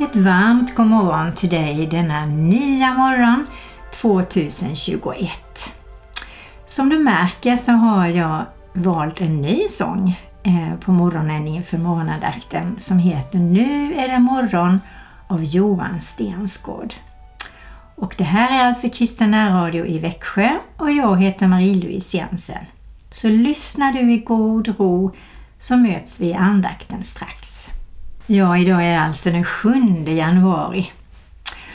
Ett varmt god morgon till dig denna nya morgon 2021. Som du märker så har jag valt en ny sång eh, på morgonen inför morgonandakten som heter Nu är det morgon av Johan Stensgård. Och det här är alltså Kristina Radio i Växjö och jag heter Marie-Louise Jensen. Så lyssnar du i god ro så möts vi i andakten strax. Ja, idag är det alltså den 7 januari.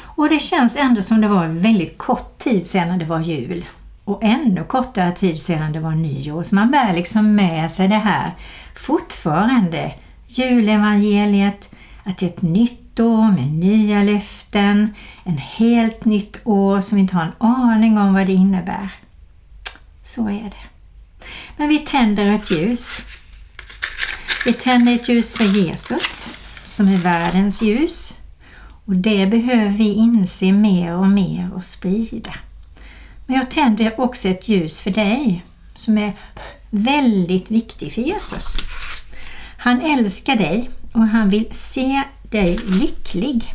Och det känns ändå som det var en väldigt kort tid sedan det var jul. Och ännu kortare tid sedan det var nyår. Så man bär liksom med sig det här fortfarande. Julevangeliet, att det är ett nytt år med nya löften. En helt nytt år som vi inte har en aning om vad det innebär. Så är det. Men vi tänder ett ljus. Vi tänder ett ljus för Jesus som är världens ljus och det behöver vi inse mer och mer och sprida. Men jag tänder också ett ljus för dig som är väldigt viktig för Jesus. Han älskar dig och han vill se dig lycklig.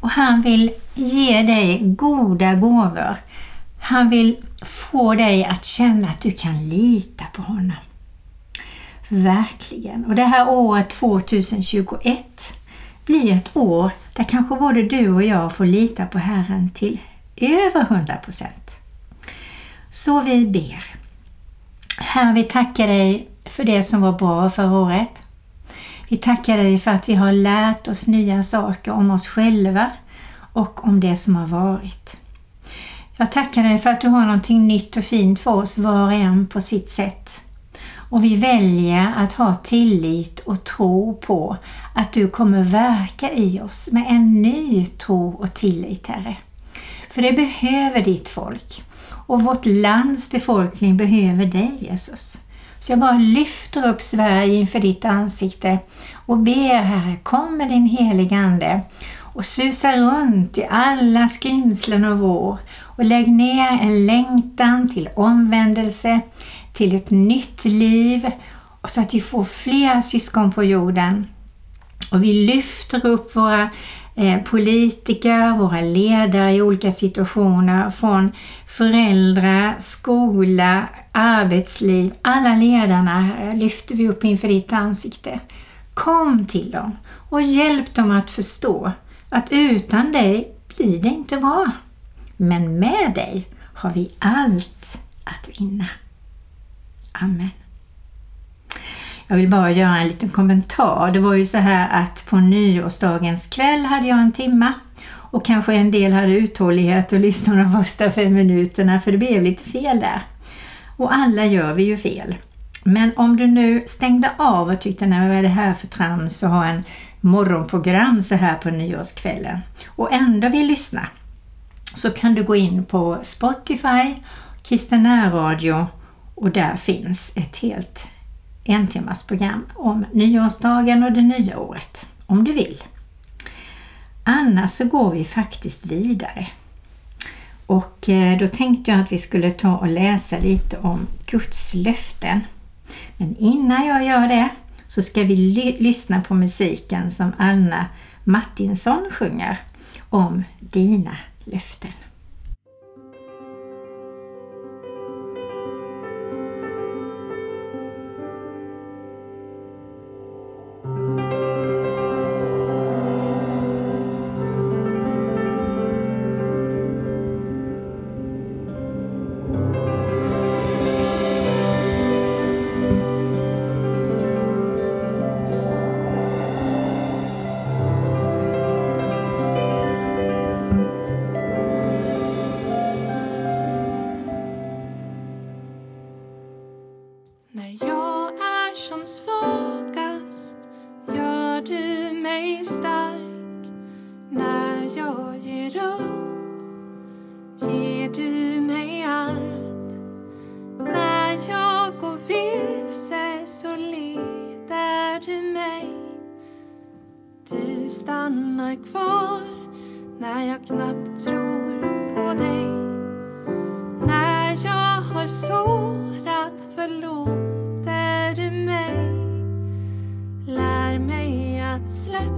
Och han vill ge dig goda gåvor. Han vill få dig att känna att du kan lita på honom. Verkligen. Och det här året 2021 blir ett år där kanske både du och jag får lita på Herren till över 100 procent. Så vi ber. Herre, vi tackar dig för det som var bra förra året. Vi tackar dig för att vi har lärt oss nya saker om oss själva och om det som har varit. Jag tackar dig för att du har någonting nytt och fint för oss var och en på sitt sätt. Och vi väljer att ha tillit och tro på att du kommer verka i oss med en ny tro och tillit Herre. För det behöver ditt folk och vårt lands befolkning behöver dig Jesus. Så jag bara lyfter upp Sverige inför ditt ansikte och ber Herre, kom med din heliga Ande och susa runt i alla skrymslen och vår och lägg ner en längtan till omvändelse, till ett nytt liv och så att vi får fler syskon på jorden. Och vi lyfter upp våra eh, politiker, våra ledare i olika situationer från föräldrar, skola, arbetsliv. Alla ledarna lyfter vi upp inför ditt ansikte. Kom till dem och hjälp dem att förstå att utan dig blir det inte bra. Men med dig har vi allt att vinna. Amen. Jag vill bara göra en liten kommentar. Det var ju så här att på nyårsdagens kväll hade jag en timma och kanske en del hade uthållighet att lyssna de första fem minuterna för det blev lite fel där. Och alla gör vi ju fel. Men om du nu stängde av och tyckte nej vad är det här för trams att ha en morgonprogram så här på nyårskvällen och ändå vill lyssna så kan du gå in på Spotify, Kristen Radio och där finns ett helt en timmars program om nyårsdagen och det nya året om du vill. Annars så går vi faktiskt vidare. Och eh, då tänkte jag att vi skulle ta och läsa lite om Guds löften. Men innan jag gör det så ska vi ly lyssna på musiken som Anna Martinsson sjunger om dina löften. ger upp ger du mig allt. När jag går vilse så leder du mig. Du stannar kvar när jag knappt tror på dig. När jag har sårat förlåter du mig. Lär mig att släppa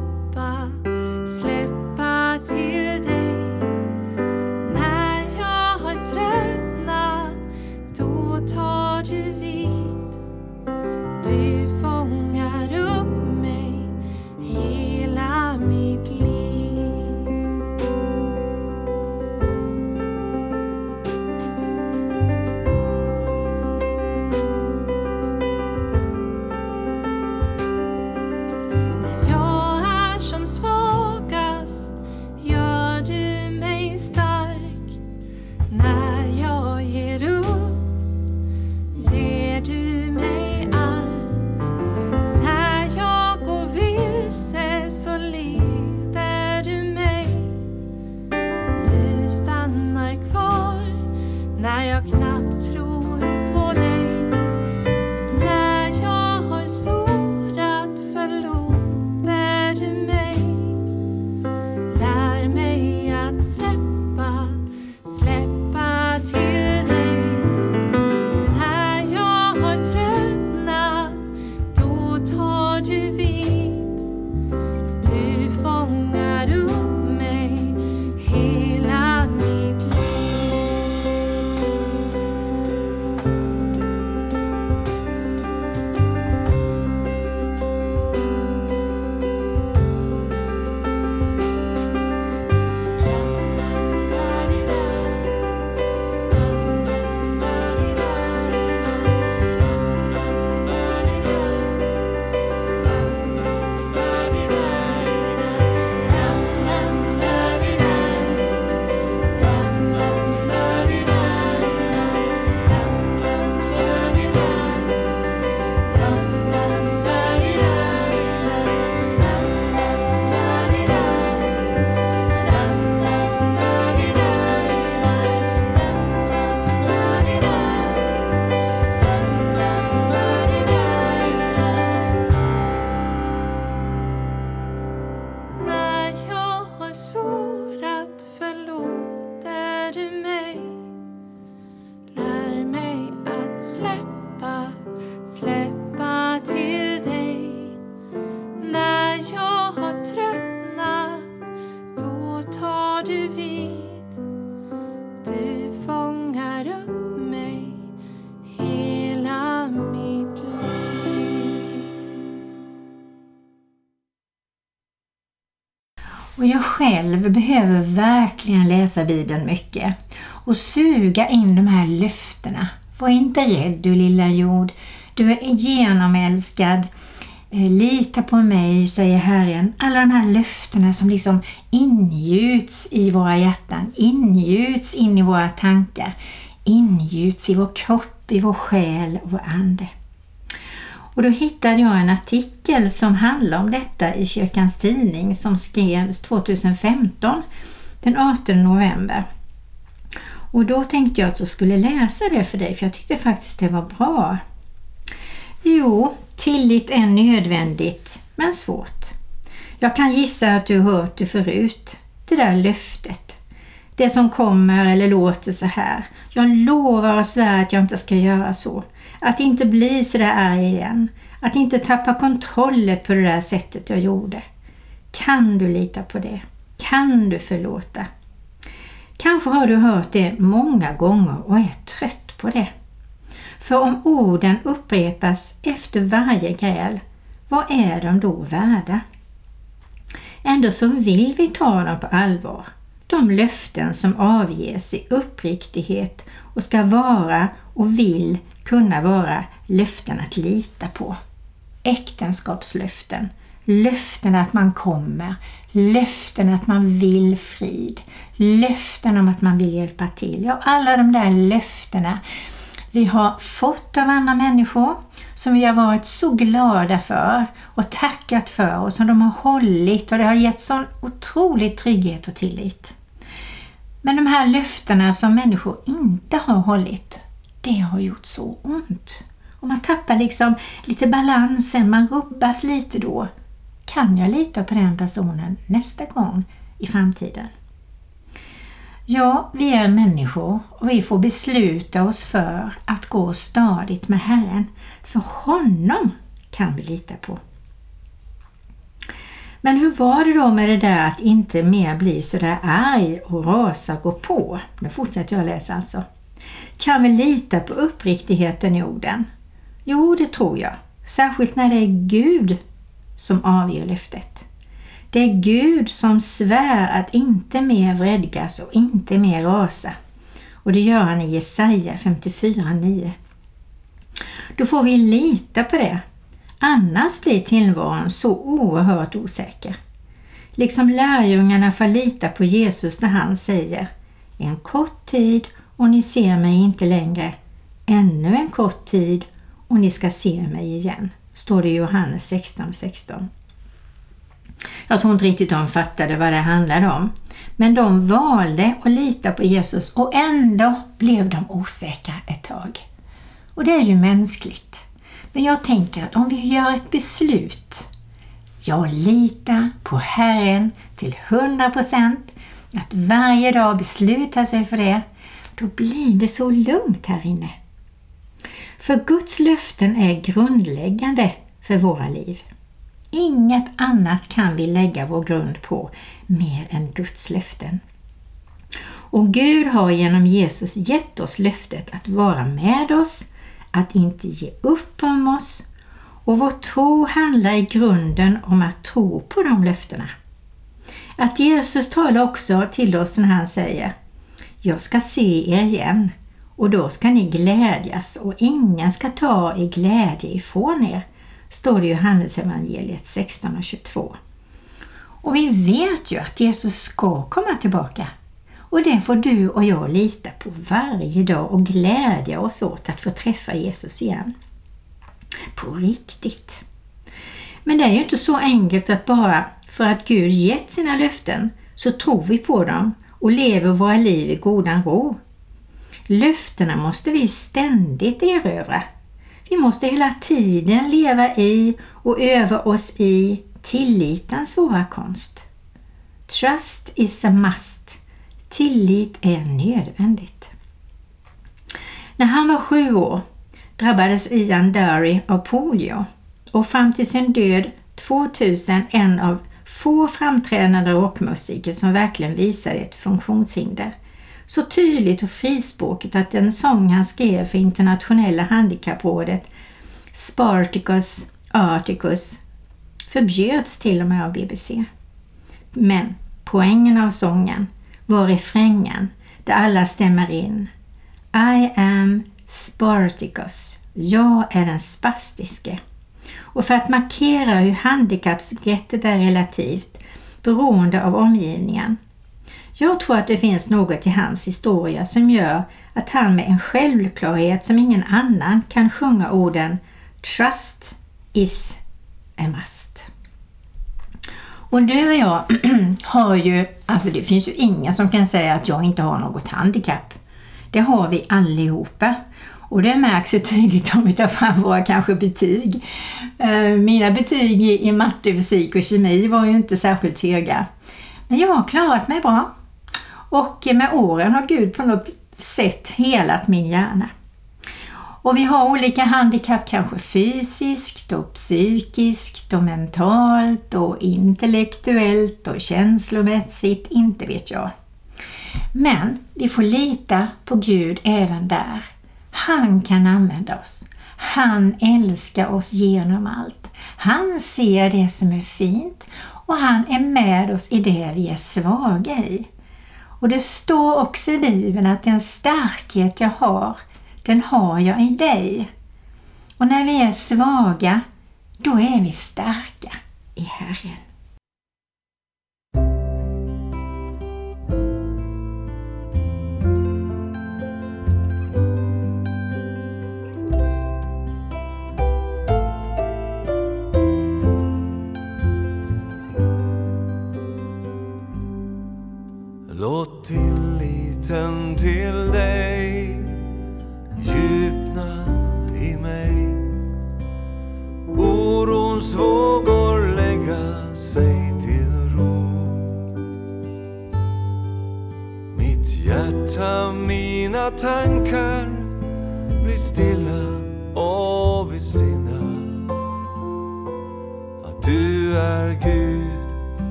läsa Bibeln mycket och suga in de här löftena. Var inte rädd du lilla jord, du är genomälskad. Eh, lita på mig, säger Herren. Alla de här löftena som liksom ingjuts i våra hjärtan, ingjuts in i våra tankar, ingjuts i vår kropp, i vår själ och vår ande. Och då hittade jag en artikel som handlar om detta i Kyrkans Tidning som skrevs 2015 den 18 november. Och då tänkte jag att jag skulle läsa det för dig för jag tyckte faktiskt det var bra. Jo, tillit är nödvändigt men svårt. Jag kan gissa att du har hört det förut, det där löftet. Det som kommer eller låter så här. Jag lovar och svär att jag inte ska göra så. Att inte bli så där arg igen. Att inte tappa kontrollen på det där sättet jag gjorde. Kan du lita på det? Kan du förlåta? Kanske har du hört det många gånger och är trött på det. För om orden upprepas efter varje gräl, vad är de då värda? Ändå så vill vi ta dem på allvar. De löften som avges i uppriktighet och ska vara och vill kunna vara löften att lita på. Äktenskapslöften, löften att man kommer, löften att man vill frid, löften om att man vill hjälpa till. Ja, alla de där löftena vi har fått av andra människor som vi har varit så glada för och tackat för och som de har hållit och det har gett sån otrolig trygghet och tillit. Men de här löftena som människor inte har hållit, det har gjort så ont. Och man tappar liksom lite balansen, man rubbas lite då. Kan jag lita på den personen nästa gång i framtiden? Ja, vi är människor och vi får besluta oss för att gå stadigt med Herren. För honom kan vi lita på. Men hur var det då med det där att inte mer bli sådär arg och rasa och gå på? Nu fortsätter jag läsa alltså. Kan vi lita på uppriktigheten i orden? Jo, det tror jag. Särskilt när det är Gud som avger löftet. Det är Gud som svär att inte mer vredgas och inte mer rasa. Och det gör han i Jesaja 54.9. Då får vi lita på det. Annars blir tillvaron så oerhört osäker. Liksom lärjungarna får lita på Jesus när han säger En kort tid och ni ser mig inte längre. Ännu en kort tid och ni ska se mig igen. Står det i Johannes 16.16. 16. Jag tror inte riktigt de fattade vad det handlade om. Men de valde att lita på Jesus och ändå blev de osäkra ett tag. Och det är ju mänskligt. Men jag tänker att om vi gör ett beslut. Jag litar på Herren till 100% Att varje dag besluta sig för det. Då blir det så lugnt här inne. För Guds löften är grundläggande för våra liv. Inget annat kan vi lägga vår grund på mer än Guds löften. Och Gud har genom Jesus gett oss löftet att vara med oss, att inte ge upp om oss och vår tro handlar i grunden om att tro på de löftena. Att Jesus talar också till oss när han säger Jag ska se er igen och då ska ni glädjas och ingen ska ta er glädje ifrån er står det i Johannesevangeliet 16 och 22. Och vi vet ju att Jesus ska komma tillbaka. Och det får du och jag lita på varje dag och glädja oss åt att få träffa Jesus igen. På riktigt. Men det är ju inte så enkelt att bara för att Gud gett sina löften så tror vi på dem och lever våra liv i godan ro. Löftena måste vi ständigt erövra vi måste hela tiden leva i och öva oss i tillitens svåra konst. Trust is a must. Tillit är nödvändigt. När han var sju år drabbades Ian Dury av polio och fram till sin död 2000 en av få framträdande rockmusiker som verkligen visade ett funktionshinder så tydligt och frispråkigt att den sång han skrev för internationella handikapprådet Spartacus Articus förbjöds till och med av BBC. Men poängen av sången var refrängen där alla stämmer in. I am Spartacus. Jag är den spastiske. Och för att markera hur handikappsbegreppet är relativt beroende av omgivningen jag tror att det finns något i hans historia som gör att han med en självklarhet som ingen annan kan sjunga orden Trust is a must. Och du och jag har ju, alltså det finns ju ingen som kan säga att jag inte har något handikapp. Det har vi allihopa. Och det märks ju tydligt om vi tar fram våra kanske betyg. Eh, mina betyg i matte, fysik och kemi var ju inte särskilt höga. Men jag har klarat mig bra. Och med åren har Gud på något sätt helat min hjärna. Och vi har olika handikapp, kanske fysiskt och psykiskt och mentalt och intellektuellt och känslomässigt, inte vet jag. Men vi får lita på Gud även där. Han kan använda oss. Han älskar oss genom allt. Han ser det som är fint och han är med oss i det vi är svaga i. Och det står också i Bibeln att den starkhet jag har, den har jag i dig. Och när vi är svaga, då är vi starka i Herren.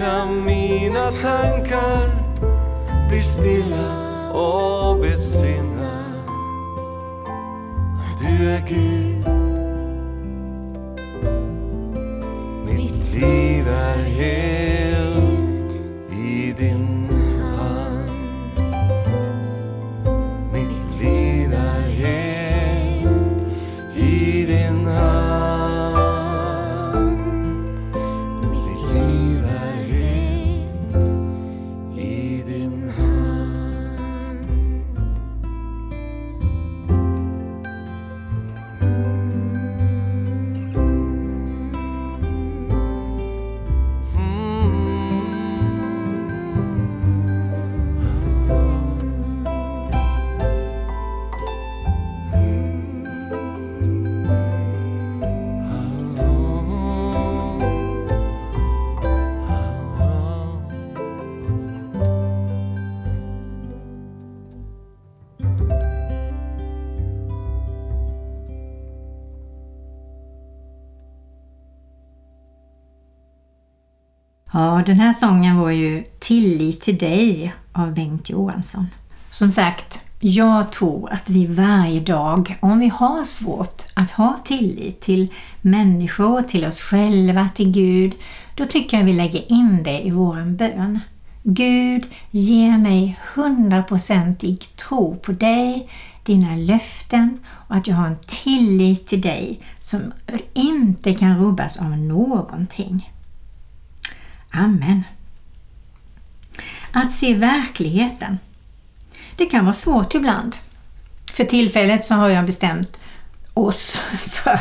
Hjärta, mina tankar blir stilla och besinna att du är Gud. Mitt liv är helt i din Den här sången var ju Tillit till dig av Bengt Johansson. Som sagt, jag tror att vi varje dag, om vi har svårt att ha tillit till människor, till oss själva, till Gud, då tycker jag vi lägger in det i våran bön. Gud, ge mig hundraprocentig tro på dig, dina löften och att jag har en tillit till dig som inte kan rubbas av någonting. Amen. Att se verkligheten. Det kan vara svårt ibland. För tillfället så har jag bestämt oss för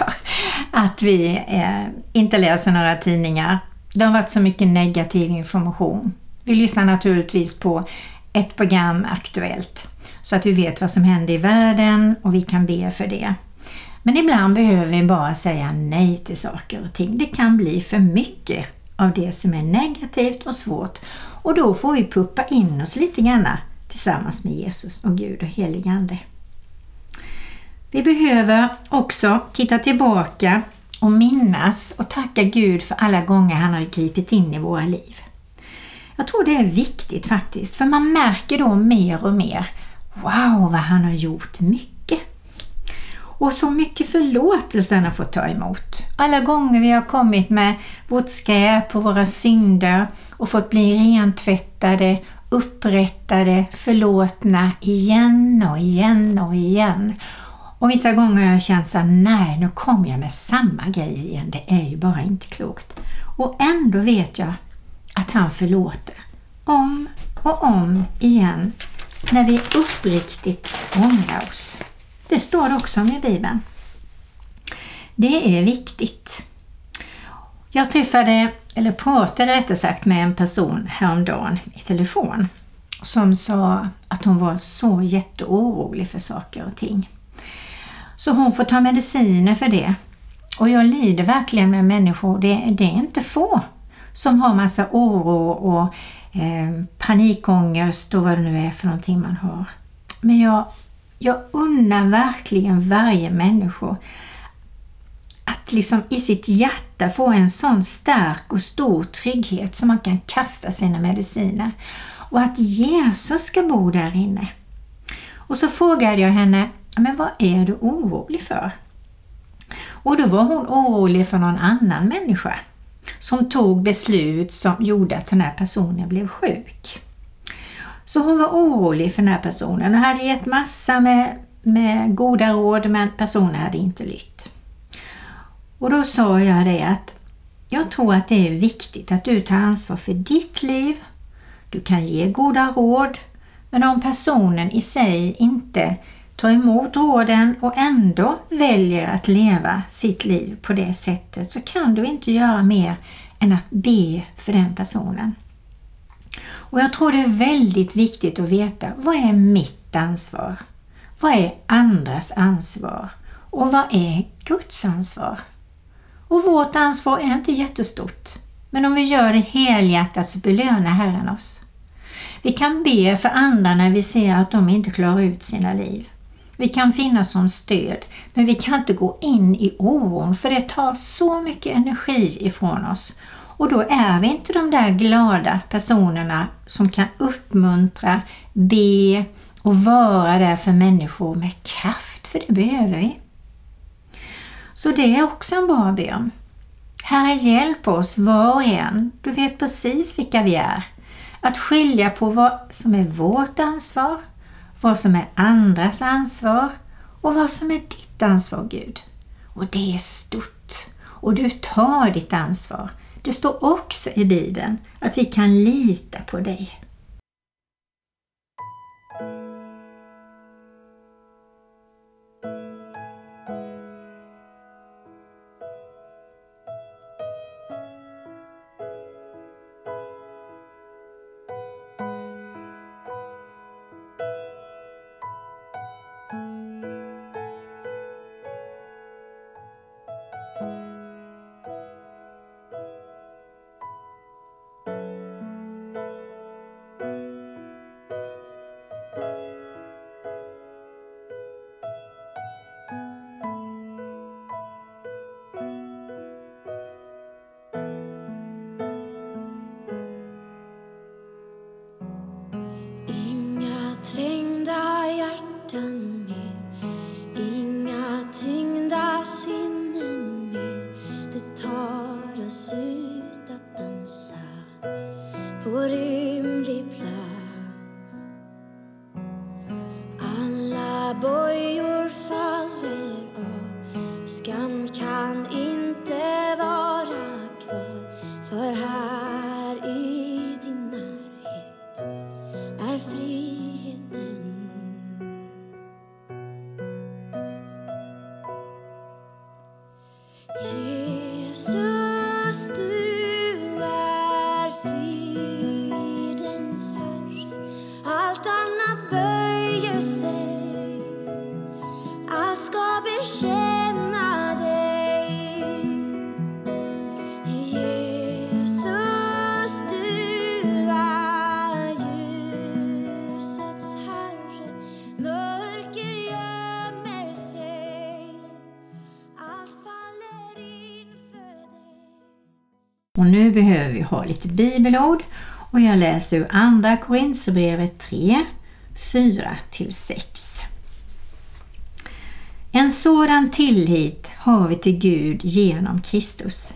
att vi eh, inte läser några tidningar. Det har varit så mycket negativ information. Vi lyssnar naturligtvis på ett program Aktuellt så att vi vet vad som händer i världen och vi kan be för det. Men ibland behöver vi bara säga nej till saker och ting. Det kan bli för mycket av det som är negativt och svårt och då får vi puppa in oss lite grann tillsammans med Jesus och Gud och helig Ande. Vi behöver också titta tillbaka och minnas och tacka Gud för alla gånger han har gripit in i våra liv. Jag tror det är viktigt faktiskt för man märker då mer och mer Wow vad han har gjort mycket! Och så mycket förlåtelse han har fått ta emot. Alla gånger vi har kommit med vårt skräp och våra synder och fått bli rentvättade, upprättade, förlåtna igen och igen och igen. Och vissa gånger har jag känt så här, nej nu kommer jag med samma grej igen, det är ju bara inte klokt. Och ändå vet jag att han förlåter. Om och om igen när vi uppriktigt ångrar oss. Det står också om i Bibeln. Det är viktigt. Jag träffade, eller pratade rättare sagt med en person häromdagen i telefon. som sa att hon var så jätteorolig för saker och ting. Så hon får ta mediciner för det. Och jag lider verkligen med människor, det, det är inte få som har massa oro och eh, panikångest och vad det nu är för någonting man har. Men jag, jag unnar verkligen varje människa att liksom i sitt hjärta få en sån stark och stor trygghet som man kan kasta sina mediciner och att Jesus ska bo där inne. Och så frågade jag henne, men vad är du orolig för? Och då var hon orolig för någon annan människa som tog beslut som gjorde att den här personen blev sjuk. Så hon var orolig för den här personen och hade gett massa med, med goda råd men personen hade inte lytt. Och då sa jag det att jag tror att det är viktigt att du tar ansvar för ditt liv. Du kan ge goda råd men om personen i sig inte tar emot råden och ändå väljer att leva sitt liv på det sättet så kan du inte göra mer än att be för den personen. Och jag tror det är väldigt viktigt att veta vad är mitt ansvar? Vad är andras ansvar? Och vad är Guds ansvar? Och vårt ansvar är inte jättestort. Men om vi gör det helhjärtat så belönar Herren oss. Vi kan be för andra när vi ser att de inte klarar ut sina liv. Vi kan finnas som stöd, men vi kan inte gå in i oron för det tar så mycket energi ifrån oss. Och då är vi inte de där glada personerna som kan uppmuntra, be och vara där för människor med kraft, för det behöver vi. Så det är också en bra bön. Herre hjälp oss var och en, du vet precis vilka vi är. Att skilja på vad som är vårt ansvar, vad som är andras ansvar och vad som är ditt ansvar Gud. Och det är stort. Och du tar ditt ansvar. Det står också i Bibeln att vi kan lita på dig. Alla bojor faller av Skam kan inte bibelord och jag läser ur andra Korinthierbrevet 3, 4-6. En sådan tillit har vi till Gud genom Kristus.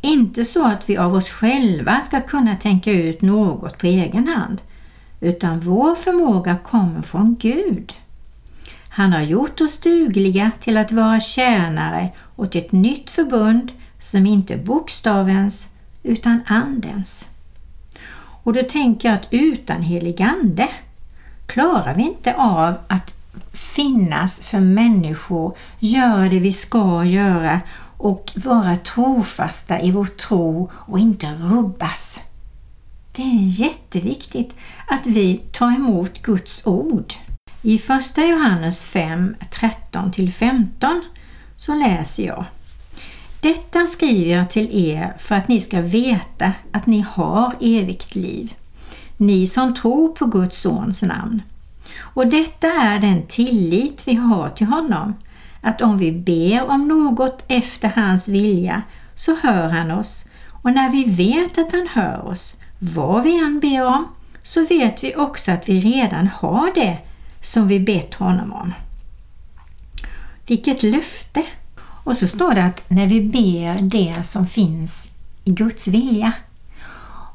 Inte så att vi av oss själva ska kunna tänka ut något på egen hand, utan vår förmåga kommer från Gud. Han har gjort oss dugliga till att vara tjänare åt ett nytt förbund som inte är bokstavens utan andens. Och då tänker jag att utan helig ande klarar vi inte av att finnas för människor, göra det vi ska göra och vara trofasta i vår tro och inte rubbas. Det är jätteviktigt att vi tar emot Guds ord. I första Johannes 5, 13-15 så läser jag detta skriver jag till er för att ni ska veta att ni har evigt liv. Ni som tror på Guds sons namn. Och detta är den tillit vi har till honom, att om vi ber om något efter hans vilja så hör han oss och när vi vet att han hör oss, vad vi än ber om, så vet vi också att vi redan har det som vi bett honom om. Vilket löfte! Och så står det att när vi ber det som finns i Guds vilja.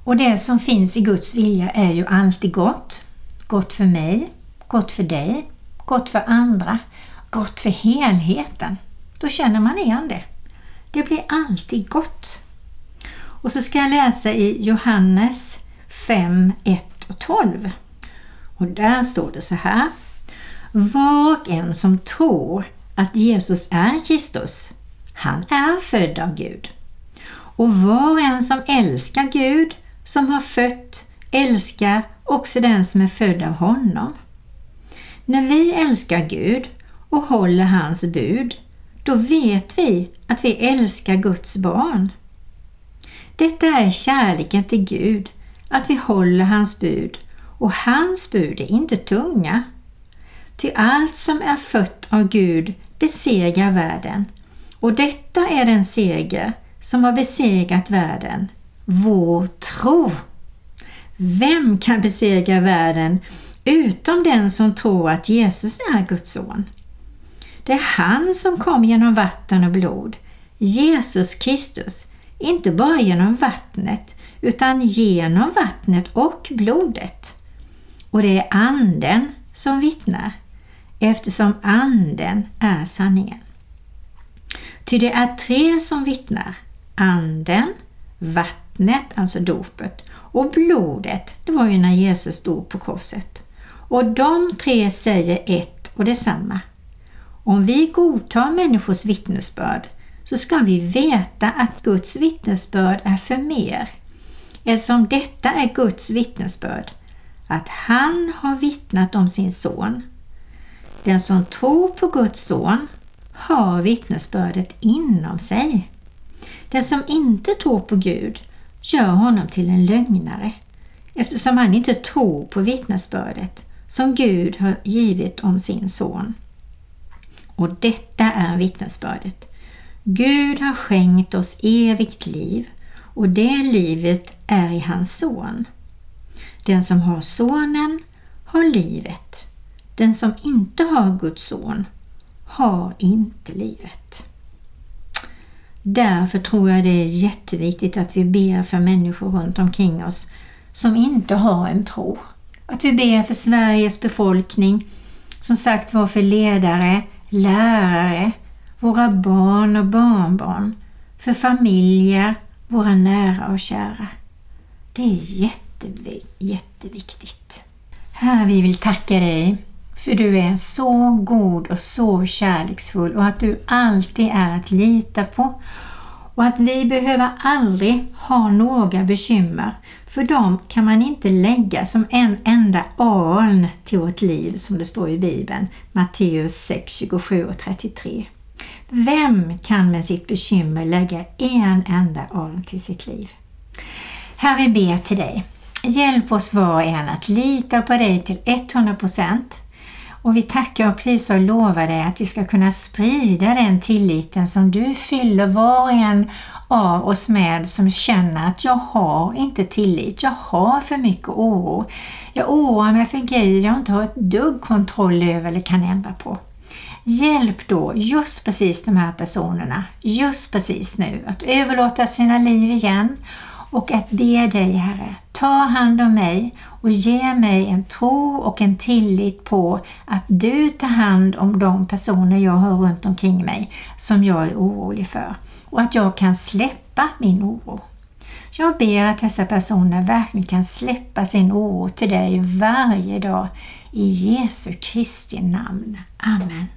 Och det som finns i Guds vilja är ju alltid gott. Gott för mig, gott för dig, gott för andra, gott för helheten. Då känner man igen det. Det blir alltid gott. Och så ska jag läsa i Johannes 5, 1 och 12. Och där står det så här. Var och en som tror att Jesus är Kristus, han är född av Gud. Och var och en som älskar Gud, som har fött, älskar också den som är född av honom. När vi älskar Gud och håller hans bud, då vet vi att vi älskar Guds barn. Detta är kärleken till Gud, att vi håller hans bud och hans bud är inte tunga. Ty allt som är fött av Gud besegrar världen och detta är den seger som har besegrat världen, vår tro. Vem kan besegra världen utom den som tror att Jesus är Guds son? Det är han som kom genom vatten och blod, Jesus Kristus, inte bara genom vattnet utan genom vattnet och blodet. Och det är anden som vittnar eftersom anden är sanningen. Ty det är tre som vittnar. Anden, vattnet, alltså dopet och blodet, det var ju när Jesus dog på korset. Och de tre säger ett och detsamma. Om vi godtar människors vittnesbörd så ska vi veta att Guds vittnesbörd är för mer eftersom detta är Guds vittnesbörd att han har vittnat om sin son. Den som tror på Guds son har vittnesbördet inom sig. Den som inte tror på Gud gör honom till en lögnare eftersom han inte tror på vittnesbördet som Gud har givit om sin son. Och detta är vittnesbördet. Gud har skänkt oss evigt liv och det livet är i hans son. Den som har sonen har livet. Den som inte har Guds son har inte livet. Därför tror jag det är jätteviktigt att vi ber för människor runt omkring oss som inte har en tro. Att vi ber för Sveriges befolkning, som sagt var för ledare, lärare, våra barn och barnbarn, för familjer, våra nära och kära. Det är jätte, jätteviktigt. Herre, vi vill tacka dig för du är så god och så kärleksfull och att du alltid är att lita på och att vi behöver aldrig ha några bekymmer för dem kan man inte lägga som en enda aln till vårt liv som det står i Bibeln, Matteus 6, 27 och 33. Vem kan med sitt bekymmer lägga en enda aln till sitt liv? Herre, vi ber till dig. Hjälp oss var och en att lita på dig till 100 och vi tackar och prisar och lovar dig att vi ska kunna sprida den tilliten som du fyller var och en av oss med som känner att jag har inte tillit, jag har för mycket oro. Jag oroar mig för grejer jag inte har ett dugg kontroll över eller kan ändra på. Hjälp då just precis de här personerna, just precis nu, att överlåta sina liv igen och att be dig Herre, ta hand om mig och ge mig en tro och en tillit på att du tar hand om de personer jag har runt omkring mig som jag är orolig för och att jag kan släppa min oro. Jag ber att dessa personer verkligen kan släppa sin oro till dig varje dag i Jesu Kristi namn. Amen.